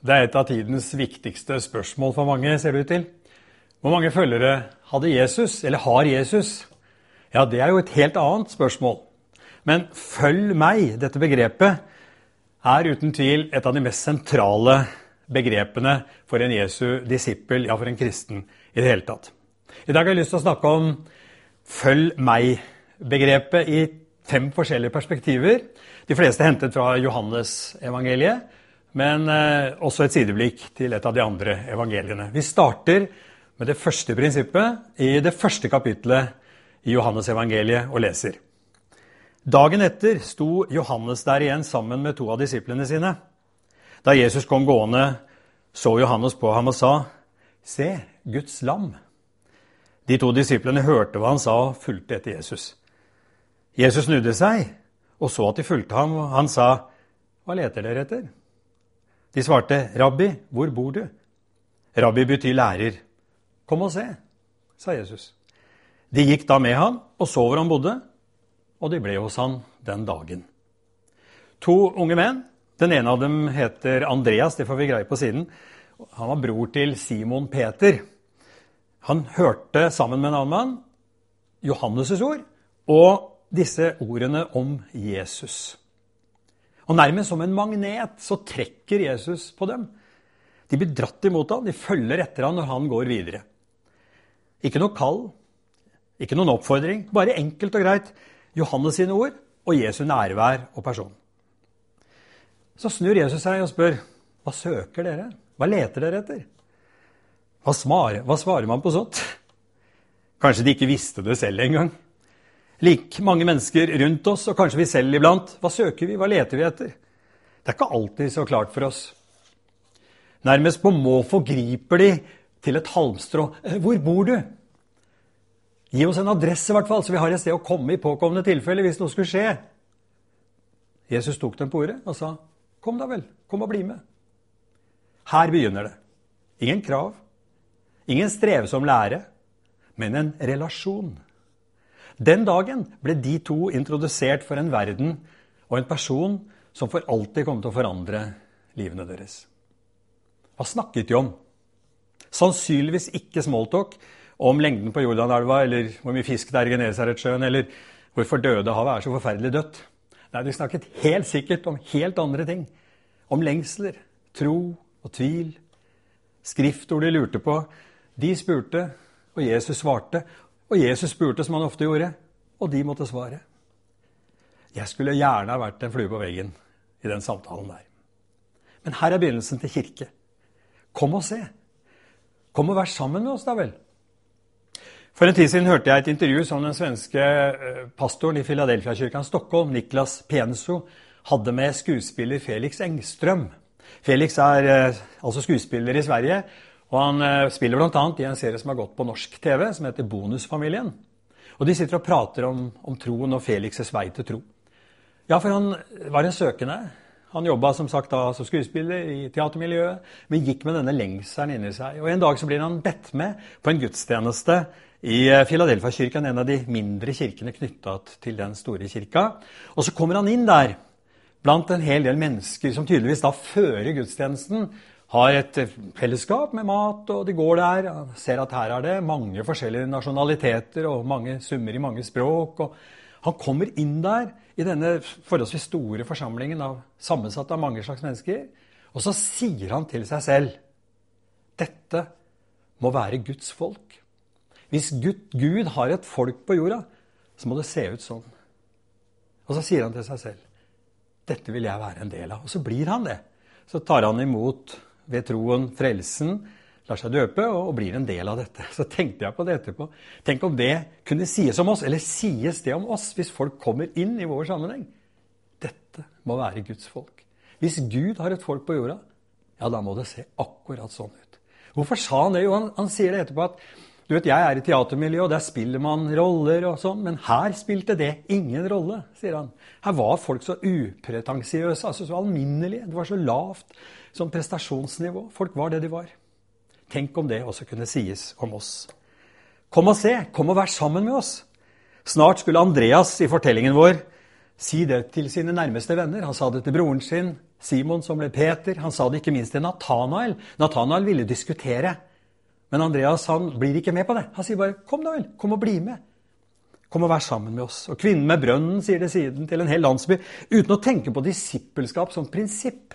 Det er et av tidens viktigste spørsmål for mange, ser det ut til. Hvor mange følgere hadde Jesus, eller har Jesus? Ja, det er jo et helt annet spørsmål. Men 'følg meg', dette begrepet, er uten tvil et av de mest sentrale begrepene for en Jesu disippel, ja, for en kristen i det hele tatt. I dag har jeg lyst til å snakke om 'følg meg'-begrepet i fem forskjellige perspektiver. De fleste hentet fra Johannes-evangeliet men eh, også et sideblikk til et av de andre evangeliene. Vi starter med det første prinsippet i det første kapitlet i Johannes-evangeliet og leser. Dagen etter sto Johannes der igjen sammen med to av disiplene sine. Da Jesus kom gående, så Johannes på ham og sa, Se, Guds lam. De to disiplene hørte hva han sa, og fulgte etter Jesus. Jesus snudde seg og så at de fulgte ham, og han sa, Hva leter dere etter? De svarte, 'Rabbi, hvor bor du?' Rabbi betyr lærer. 'Kom og se', sa Jesus. De gikk da med ham og så hvor han bodde, og de ble hos han den dagen. To unge menn. Den ene av dem heter Andreas, det får vi greie på siden. Han var bror til Simon Peter. Han hørte sammen med en annen mann Johannes' ord og disse ordene om Jesus. Og nærmest som en magnet så trekker Jesus på dem. De blir dratt imot ham, de følger etter ham når han går videre. Ikke noe kall, ikke noen oppfordring, bare enkelt og greit Johannes sine ord og Jesu nærvær og person. Så snur Jesus seg og spør, 'Hva søker dere? Hva leter dere etter?' Hva svarer, hva svarer man på sånt? Kanskje de ikke visste det selv engang like mange mennesker rundt oss, og kanskje vi selv iblant. Hva søker vi? Hva leter vi etter? Det er ikke alltid så klart for oss. Nærmest på måfå griper de til et halmstrå. Eh, hvor bor du? Gi oss en adresse, i hvert fall, så vi har et sted å komme i påkommende tilfelle hvis noe skulle skje. Jesus tok dem på ordet og sa, 'Kom da vel, kom og bli med.' Her begynner det. Ingen krav, ingen strevsom lære, men en relasjon. Den dagen ble de to introdusert for en verden og en person som for alltid kom til å forandre livene deres. Hva snakket de om? Sannsynligvis ikke smalltalk om lengden på Jordanelva, eller hvor mye fisk det er i Genesaretsjøen, eller hvorfor døde havet er så forferdelig dødt. Nei, De snakket helt sikkert om helt andre ting. Om lengsler, tro og tvil. Skriftord de lurte på. De spurte, og Jesus svarte. Og Jesus spurte som han ofte gjorde, og de måtte svare. Jeg skulle gjerne ha vært en flue på veggen i den samtalen der. Men her er begynnelsen til kirke. Kom og se. Kom og vær sammen med oss, da vel. For en tid siden hørte jeg et intervju som den svenske eh, pastoren i Filadelfia-kirken Stockholm, Niklas Penso, hadde med skuespiller Felix Engstrøm. Felix er eh, altså skuespiller i Sverige og Han eh, spiller bl.a. i en serie som har gått på norsk TV, som heter Bonusfamilien. Og De sitter og prater om, om troen og Felix' vei til tro. Ja, for han var en søkende. Han jobba som sagt da som skuespiller i teatermiljøet, men gikk med denne lengselen inni seg. Og En dag så blir han bedt med på en gudstjeneste i Filadelfia-kirken, en av de mindre kirkene knytta til den store kirka. Og så kommer han inn der blant en hel del mennesker som tydeligvis da fører gudstjenesten har et fellesskap med mat, og de går der. Ser at her er det mange forskjellige nasjonaliteter og mange summer i mange språk. og Han kommer inn der i denne forholdsvis store forsamlingen av sammensatt av mange slags mennesker. Og så sier han til seg selv dette må være Guds folk. Hvis Gud, Gud har et folk på jorda, så må det se ut sånn. Og så sier han til seg selv dette vil jeg være en del av. Og så blir han det. Så tar han imot ved troen frelsen, lar seg døpe og blir en del av dette. Så tenkte jeg på det etterpå. Tenk om det kunne sies om oss, eller sies det om oss, hvis folk kommer inn i vår sammenheng. Dette må være Guds folk. Hvis Gud har et folk på jorda, ja, da må det se akkurat sånn ut. Hvorfor sa han det? Jo, han, han sier det etterpå at du vet, Jeg er i teatermiljøet, og der spiller man roller og sånn, men her spilte det ingen rolle, sier han. Her var folk så upretensiøse, altså så alminnelige. Det var så lavt som prestasjonsnivå. Folk var det de var. Tenk om det også kunne sies om oss. Kom og se, kom og vær sammen med oss. Snart skulle Andreas i fortellingen vår si det til sine nærmeste venner. Han sa det til broren sin, Simon, som ble Peter. Han sa det ikke minst til Nathanael. Nathanael ville diskutere. Men Andreas han blir ikke med på det. Han sier bare 'kom da vel, kom og bli med'. Kom og vær sammen med oss. Og kvinnen med brønnen sier det siden til en hel landsby. Uten å tenke på disippelskap som prinsipp,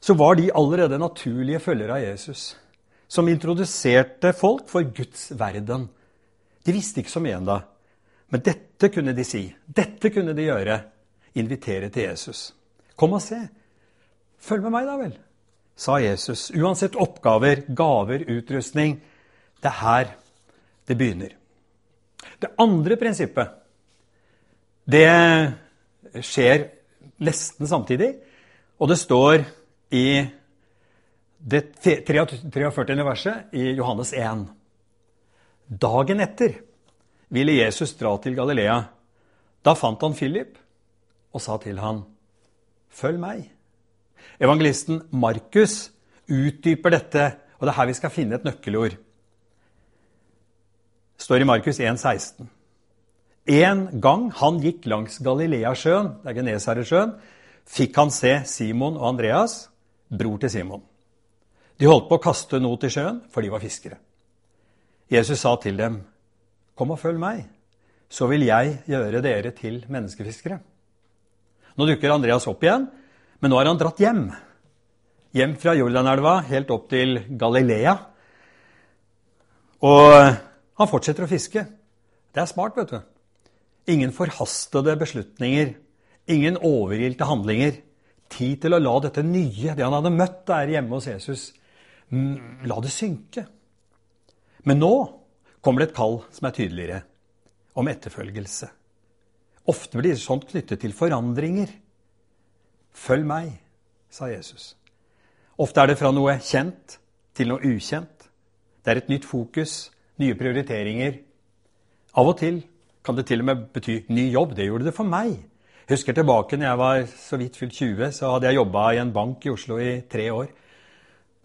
så var de allerede naturlige følgere av Jesus. Som introduserte folk for Guds verden. De visste ikke så mye ennå. Men dette kunne de si. Dette kunne de gjøre. Invitere til Jesus. Kom og se. Følg med meg, da vel sa Jesus. Uansett oppgaver, gaver, utrustning. Det er her det begynner. Det andre prinsippet, det skjer nesten samtidig. Og det står i det 43. verset i Johannes 1. Dagen etter ville Jesus dra til Galilea. Da fant han Philip og sa til han, 'Følg meg.' Evangelisten Markus utdyper dette, og det er her vi skal finne et nøkkelord. Det står i Markus 1, 16. En gang han gikk langs Galileasjøen, det er Genesaretsjøen, fikk han se Simon og Andreas, bror til Simon. De holdt på å kaste noe til sjøen, for de var fiskere. Jesus sa til dem, 'Kom og følg meg, så vil jeg gjøre dere til menneskefiskere.' Nå dukker Andreas opp igjen, men nå har han dratt hjem. Hjem fra Jordanelva, helt opp til Galilea. Og han fortsetter å fiske. Det er smart, vet du. Ingen forhastede beslutninger. Ingen overilte handlinger. Tid til å la dette nye, det han hadde møtt der hjemme hos Jesus, mm, la det synke. Men nå kommer det et kall som er tydeligere, om etterfølgelse. Ofte blir sånt knyttet til forandringer. Følg meg, sa Jesus. Ofte er det fra noe kjent til noe ukjent. Det er et nytt fokus, nye prioriteringer. Av og til kan det til og med bety ny jobb. Det gjorde det for meg. Jeg husker tilbake når jeg var så vidt fylt 20, så hadde jeg jobba i en bank i Oslo i tre år.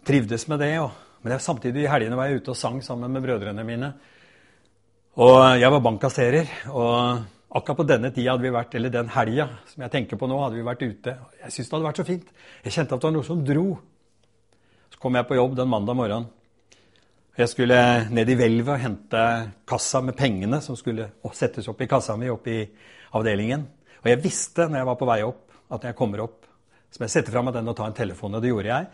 Trivdes med det. Og, men jeg, samtidig i helgene var jeg ute og sang sammen med brødrene mine. Og jeg var bankkasserer. og Akkurat på denne tida hadde vi vært, eller den helga som jeg tenker på nå, hadde vi vært ute. Jeg syntes det hadde vært så fint. Jeg kjente at det var noe som dro. Så kom jeg på jobb den mandag morgenen. Jeg skulle ned i hvelvet og hente kassa med pengene som skulle settes opp i kassa mi oppe i avdelingen. Og jeg visste når jeg var på vei opp, at når jeg kommer opp, så må jeg sette fra meg den og ta en telefon. Og det gjorde jeg.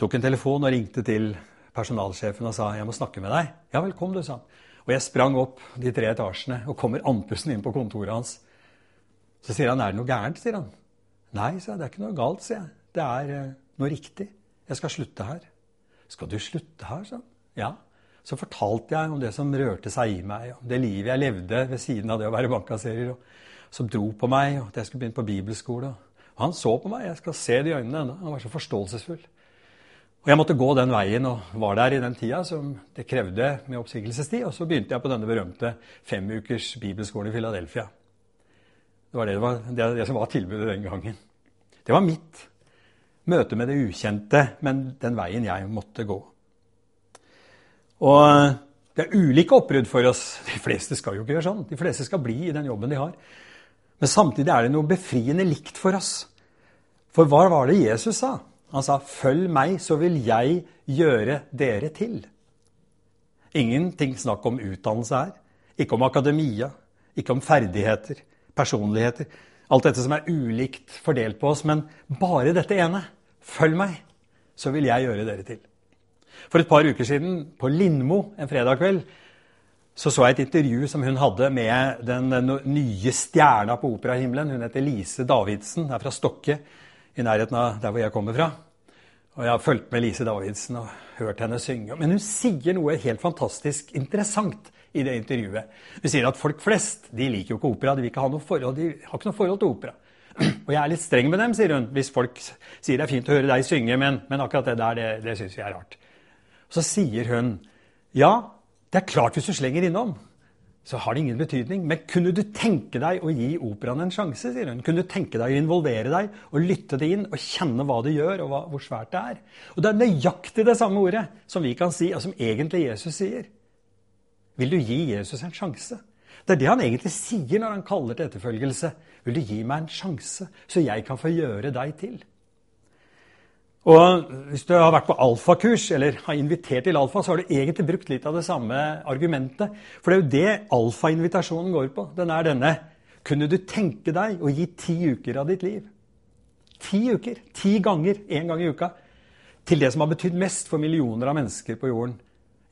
Tok en telefon og ringte til personalsjefen og sa jeg må snakke med deg. Ja vel, kom du, sa han. Og jeg sprang opp de tre etasjene og kommer andpusten inn på kontoret hans. Så sier han, 'Er det noe gærent?' sier han. 'Nei', sier jeg. 'Det er ikke noe galt', sier jeg. 'Det er uh, noe riktig. Jeg skal slutte her'. 'Skal du slutte her', sa han. Ja. Så fortalte jeg om det som rørte seg i meg, om det livet jeg levde ved siden av det å være bankkasserer, som dro på meg, og at jeg skulle begynne på bibelskole. Og han så på meg. Jeg skal se det i øynene ennå. Han var så forståelsesfull. Og jeg måtte gå den veien og var der i den tida som det krevde med oppsigelsestid. Og så begynte jeg på denne berømte femukers bibelskolen i Philadelphia. Det var det, det, var, det, det som var tilbudet den gangen. Det var mitt møte med det ukjente, men den veien jeg måtte gå. Og det er ulike oppbrudd for oss. De fleste skal jo ikke gjøre sånn. De fleste skal bli i den jobben de har. Men samtidig er det noe befriende likt for oss. For hva var det Jesus sa? Han sa, 'Følg meg, så vil jeg gjøre dere til'. Ingenting snakk om utdannelse her. Ikke om akademia, ikke om ferdigheter, personligheter. Alt dette som er ulikt fordelt på oss, men bare dette ene. Følg meg, så vil jeg gjøre dere til. For et par uker siden, på Lindmo en fredag kveld, så så jeg et intervju som hun hadde med den nye stjerna på operahimmelen. Hun heter Lise Davidsen, er fra Stokke i nærheten av der hvor jeg kommer fra. Og jeg har fulgt med Lise Davidsen og hørt henne synge. Men hun sier noe helt fantastisk interessant i det intervjuet. Hun sier at folk flest de liker jo ikke opera. De, ha forhold, de har ikke noe forhold til opera. Og jeg er litt streng med dem, sier hun, hvis folk sier det er fint å høre deg synge, men, men akkurat det der, det, det syns jeg er rart. Så sier hun ja, det er klart hvis du slenger innom, så har det ingen betydning. Men kunne du tenke deg å gi operaen en sjanse? sier hun. Kunne du tenke deg å involvere deg og lytte det inn og kjenne hva det gjør, og hva, hvor svært det er? Og det er nøyaktig det samme ordet som vi kan si, og som egentlig Jesus sier. Vil du gi Jesus en sjanse? Det er det han egentlig sier når han kaller til etterfølgelse. Vil du gi meg en sjanse, så jeg kan få gjøre deg til? Og Hvis du har vært på alfakurs eller har invitert til alfa, så har du egentlig brukt litt av det samme argumentet. For det er jo det alfa-invitasjonen går på. Den er denne Kunne du tenke deg å gi ti uker av ditt liv? Ti uker. Ti ganger. Én gang i uka. Til det som har betydd mest for millioner av mennesker på jorden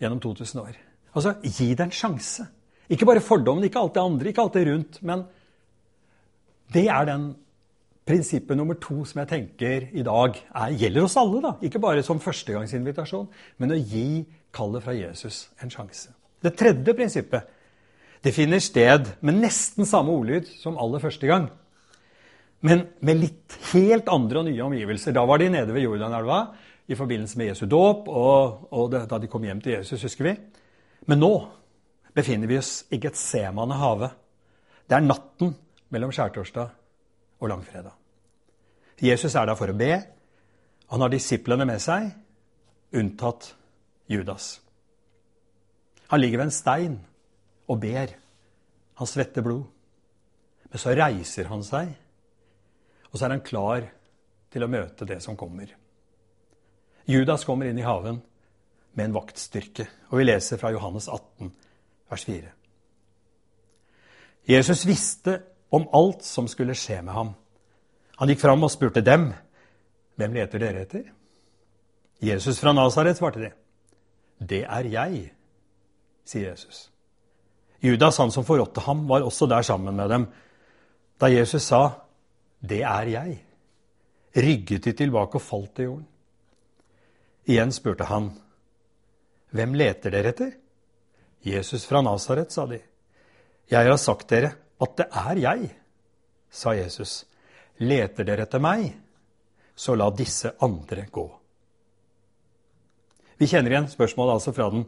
gjennom 2000 år. Altså, gi det en sjanse. Ikke bare fordommen, ikke alt det andre, ikke alt det rundt. Men det er den Prinsippet nummer to som jeg tenker i dag er, gjelder oss alle. da, Ikke bare som førstegangsinvitasjon, men å gi kallet fra Jesus en sjanse. Det tredje prinsippet det finner sted med nesten samme ordlyd som aller første gang. Men med litt helt andre og nye omgivelser. Da var de nede ved Jordanelva i forbindelse med Jesu dåp, og, og det, da de kom hjem til Jesus, husker vi. Men nå befinner vi oss i Getsemane havet. Det er natten mellom skjærtorsdag og langfredag. Jesus er der for å be. Han har disiplene med seg, unntatt Judas. Han ligger ved en stein og ber. Han svetter blod. Men så reiser han seg, og så er han klar til å møte det som kommer. Judas kommer inn i haven med en vaktstyrke, og vi leser fra Johannes 18, vers 4. Jesus visste om alt som skulle skje med ham. Han gikk fram og spurte dem, 'Hvem leter dere etter?' Jesus fra Nasaret, svarte de. 'Det er jeg', sier Jesus. Judas, han som forrådte ham, var også der sammen med dem. Da Jesus sa, 'Det er jeg', rygget de tilbake og falt til jorden. Igjen spurte han, 'Hvem leter dere etter?' Jesus fra Nasaret, sa de. 'Jeg har sagt dere at det er jeg', sa Jesus. 'Leter dere etter meg, så la disse andre gå'. Vi kjenner igjen spørsmålet altså fra den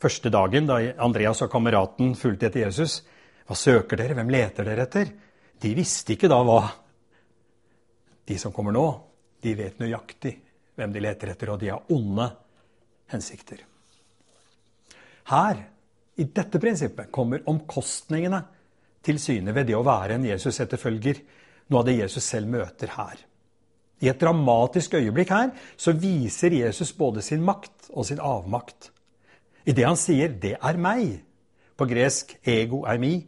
første dagen da Andreas og kameraten fulgte etter Jesus. Hva søker dere? Hvem leter dere etter? De visste ikke da hva de som kommer nå, de vet nøyaktig hvem de leter etter, og de har onde hensikter. Her, i dette prinsippet, kommer omkostningene til syne ved det å være en Jesus-etterfølger. Noe av det Jesus selv møter her. I et dramatisk øyeblikk her så viser Jesus både sin makt og sin avmakt. I det han sier 'det er meg', på gresk 'ego er mi',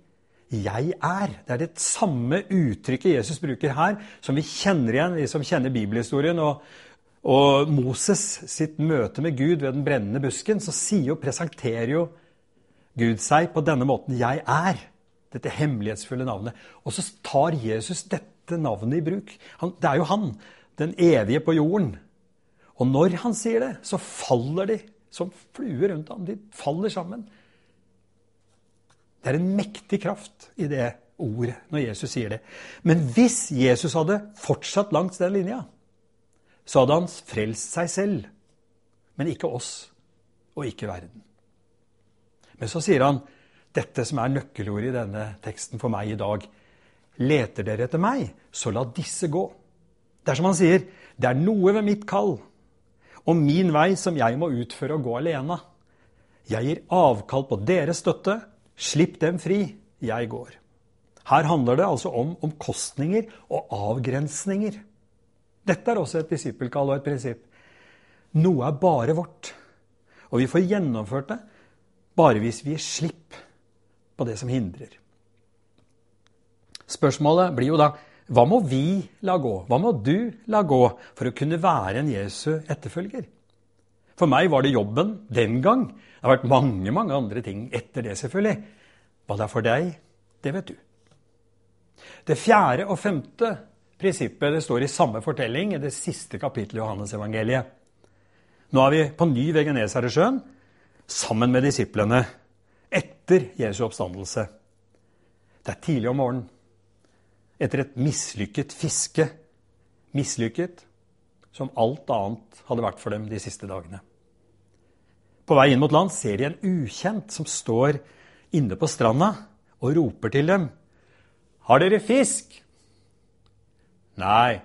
'jeg er'. Det er det samme uttrykket Jesus bruker her, som vi kjenner igjen, vi som kjenner bibelhistorien. Og, og Moses sitt møte med Gud ved den brennende busken, så sier og presenterer jo Gud seg på denne måten 'jeg er' dette hemmelighetsfulle navnet. Og så tar Jesus dette navnet i bruk. Han, det er jo han, den evige på jorden. Og når han sier det, så faller de som fluer rundt ham. De faller sammen. Det er en mektig kraft i det ordet når Jesus sier det. Men hvis Jesus hadde fortsatt langs den linja, så hadde han frelst seg selv, men ikke oss og ikke verden. Men så sier han dette som er nøkkelordet i denne teksten for meg i dag. Leter dere etter meg, så la disse gå. Det er som han sier, det er noe ved mitt kall og min vei som jeg må utføre og gå alene. Jeg gir avkall på deres støtte. Slipp dem fri. Jeg går. Her handler det altså om omkostninger og avgrensninger. Dette er også et disippelkall og et prinsipp. Noe er bare vårt. Og vi får gjennomført det bare hvis vi gir slipp på det som hindrer. Spørsmålet blir jo da hva må vi la gå? Hva må du la gå for å kunne være en Jesu etterfølger? For meg var det jobben den gang. Det har vært mange mange andre ting etter det, selvfølgelig. Hva det er for deg, det vet du. Det fjerde og femte prinsippet det står i samme fortelling i det siste kapittelet i Johannes-evangeliet. Nå er vi på ny ved Genesaresjøen sammen med disiplene etter Jesu oppstandelse. Det er tidlig om morgenen. etter et mislykket fiske. Mislykket som alt annet hadde vært for dem de siste dagene. På vei inn mot land ser de en ukjent som står inne på stranda og roper til dem. Har dere fisk? Nei.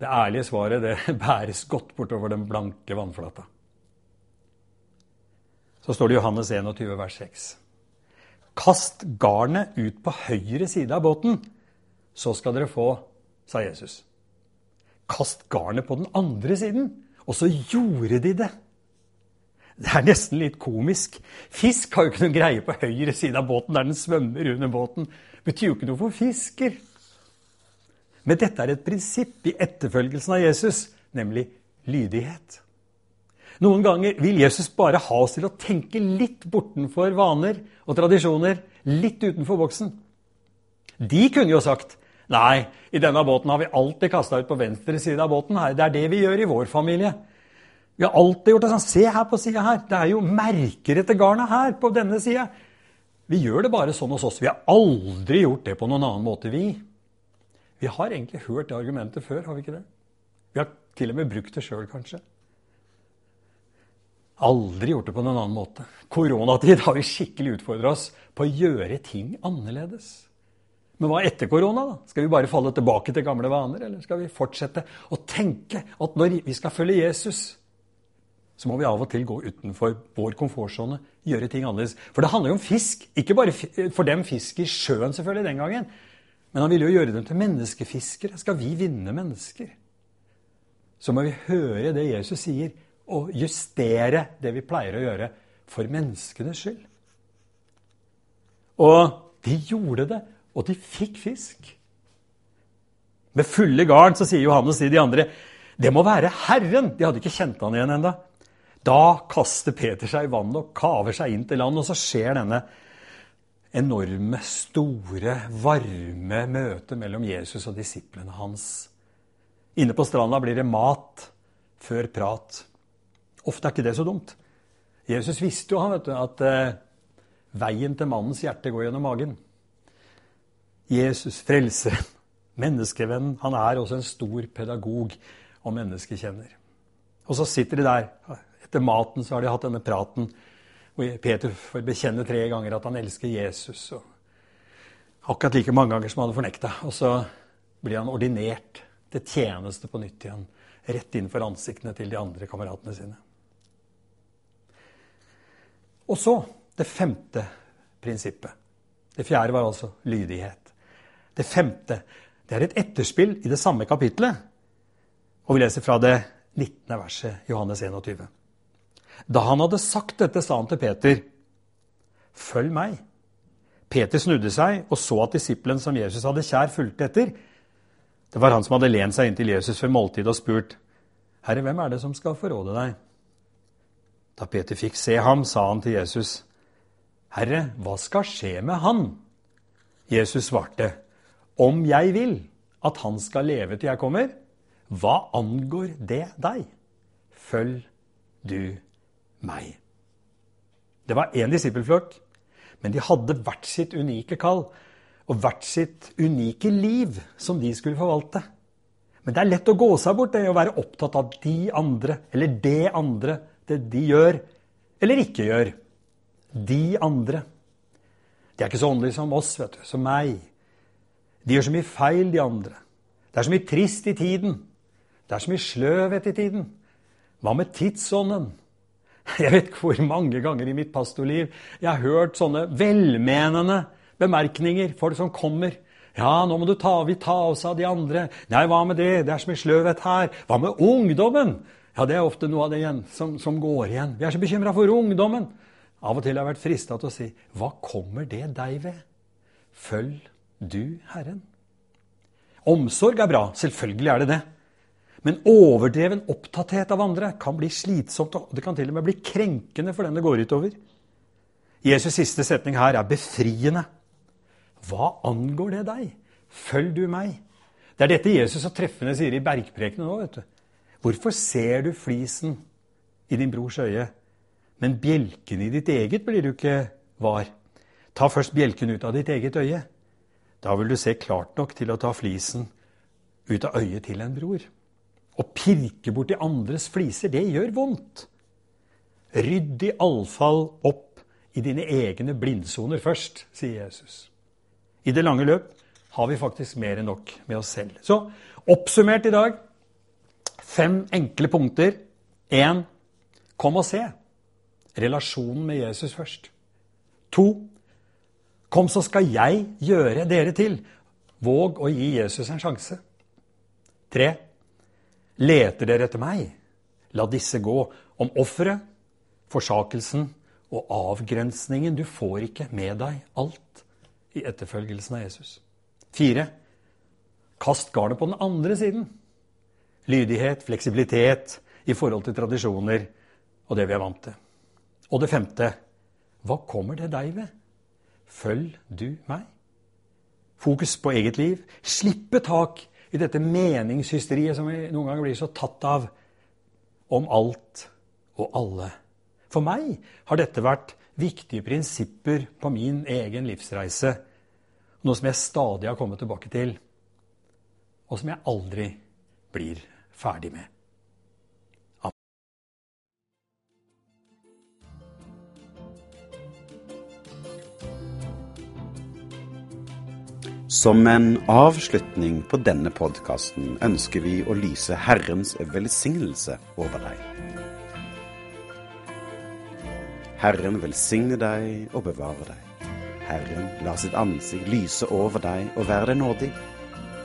Det ærlige svaret det bæres godt bortover den blanke vannflata. Så står det i Johannes 21, vers 6. Kast garnet ut på høyre side av båten, så skal dere få, sa Jesus. Kast garnet på den andre siden. Og så gjorde de det. Det er nesten litt komisk. Fisk har jo ikke noen greie på høyre side av båten der den svømmer under båten. Betyr jo ikke noe for fisker. Men dette er et prinsipp i etterfølgelsen av Jesus, nemlig lydighet. Noen ganger vil Jesus bare ha oss til å tenke litt bortenfor vaner og tradisjoner, litt utenfor boksen. De kunne jo sagt nei, i denne båten har vi alltid kasta ut på venstre side av båten. her. Det er det vi gjør i vår familie. Vi har alltid gjort det sånn. Se her på sida her. Det er jo merker etter garnet her på denne sida. Vi gjør det bare sånn hos oss. Vi har aldri gjort det på noen annen måte, vi. Vi har egentlig hørt det argumentet før, har vi ikke det? Vi har til og med brukt det sjøl, kanskje. Aldri gjort det på noen annen måte. Koronatid har vi skikkelig utfordra oss på å gjøre ting annerledes. Men hva etter korona? da? Skal vi bare falle tilbake til gamle vaner? Eller skal vi fortsette å tenke at når vi skal følge Jesus, så må vi av og til gå utenfor vår komfortsone, gjøre ting annerledes. For det handler jo om fisk. Ikke bare for dem fisk i sjøen selvfølgelig den gangen. Men han ville jo gjøre dem til menneskefiskere. Skal vi vinne mennesker, så må vi høre det Jesus sier, og justere det vi pleier å gjøre for menneskenes skyld. Og de gjorde det, og de fikk fisk. Med fulle garn så sier Johannes til de andre det må være Herren. De hadde ikke kjent han igjen enda. Da kaster Peter seg i vannet og kaver seg inn til land, og så skjer denne enorme, store, varme møtet mellom Jesus og disiplene hans. Inne på stranda blir det mat før prat. Ofte er ikke det så dumt. Jesus visste jo han, vet du, at eh, veien til mannens hjerte går gjennom magen. Jesus, frelseren, menneskevennen, han er også en stor pedagog og menneskekjenner. Og så sitter de der etter maten så har de hatt denne praten hvor Peter får bekjenne tre ganger at han elsker Jesus. og Akkurat like mange ganger som han hadde fornekta. Og så blir han ordinert til tjeneste på nytt igjen. Rett inn for ansiktene til de andre kameratene sine. Og så det femte prinsippet. Det fjerde var altså lydighet. Det femte det er et etterspill i det samme kapitlet. Og vi leser fra det 19. verset, Johannes 21. Da han hadde sagt dette, sa han til Peter, 'Følg meg.' Peter snudde seg og så at disippelen som Jesus hadde kjær, fulgte etter. Det var han som hadde lent seg inntil Jesus før måltidet og spurt, 'Herre, hvem er det som skal forråde deg?' Da Peter fikk se ham, sa han til Jesus, 'Herre, hva skal skje med han?' Jesus svarte, 'Om jeg vil at han skal leve til jeg kommer, hva angår det deg? Følg du meg. Det var én disippelflokk, men de hadde hvert sitt unike kall og hvert sitt unike liv som de skulle forvalte. Men det er lett å gå seg bort det å være opptatt av de andre, eller det andre, det de gjør eller ikke gjør. De andre. De er ikke så åndelige som oss, vet du, som meg. De gjør så mye feil, de andre. Det er så mye trist i tiden. Det er så mye sløvhet i tiden. Hva med tidsånden? Jeg vet ikke hvor mange ganger i mitt pastorliv jeg har hørt sånne velmenende bemerkninger. Folk som kommer. 'Ja, nå må du ta, vi ta oss av de andre.' 'Nei, hva med det? Det er så mye sløvhet her.' 'Hva med ungdommen?' Ja, det er ofte noe av det igjen som, som går igjen. Vi er så bekymra for ungdommen. Av og til har jeg vært frista til å si, 'Hva kommer det deg ved?' Følg du Herren. Omsorg er bra. Selvfølgelig er det det. Men overdreven opptatthet av andre kan bli slitsomt, og det kan til og med bli krenkende for den det går utover. Jesus' siste setning her er befriende. Hva angår det deg? Følg du meg. Det er dette Jesus så treffende sier i bergprekenen nå. vet du. Hvorfor ser du flisen i din brors øye, men bjelken i ditt eget blir du ikke var? Ta først bjelken ut av ditt eget øye. Da vil du se klart nok til å ta flisen ut av øyet til en bror. Å pirke borti andres fliser, det gjør vondt. Rydd iallfall opp i dine egne blindsoner først, sier Jesus. I det lange løp har vi faktisk mer enn nok med oss selv. Så oppsummert i dag fem enkle punkter. Én kom og se. Relasjonen med Jesus først. To kom, så skal jeg gjøre dere til. Våg å gi Jesus en sjanse. Tre leter dere etter meg. La disse gå om offeret, forsakelsen og avgrensningen. Du får ikke med deg alt i etterfølgelsen av Jesus. Fire. Kast garnet på den andre siden. Lydighet, fleksibilitet i forhold til tradisjoner og det vi er vant til. Og det femte. Hva kommer det deg ved? Følg du meg. Fokus på eget liv. Slippe tak i dette meningshysteriet som vi noen ganger blir så tatt av om alt og alle. For meg har dette vært viktige prinsipper på min egen livsreise. Noe som jeg stadig har kommet tilbake til, og som jeg aldri blir ferdig med. Som en avslutning på denne podkasten ønsker vi å lyse Herrens velsignelse over deg. Herren velsigne deg og bevare deg. Herren lar sitt ansikt lyse over deg og være deg nådig.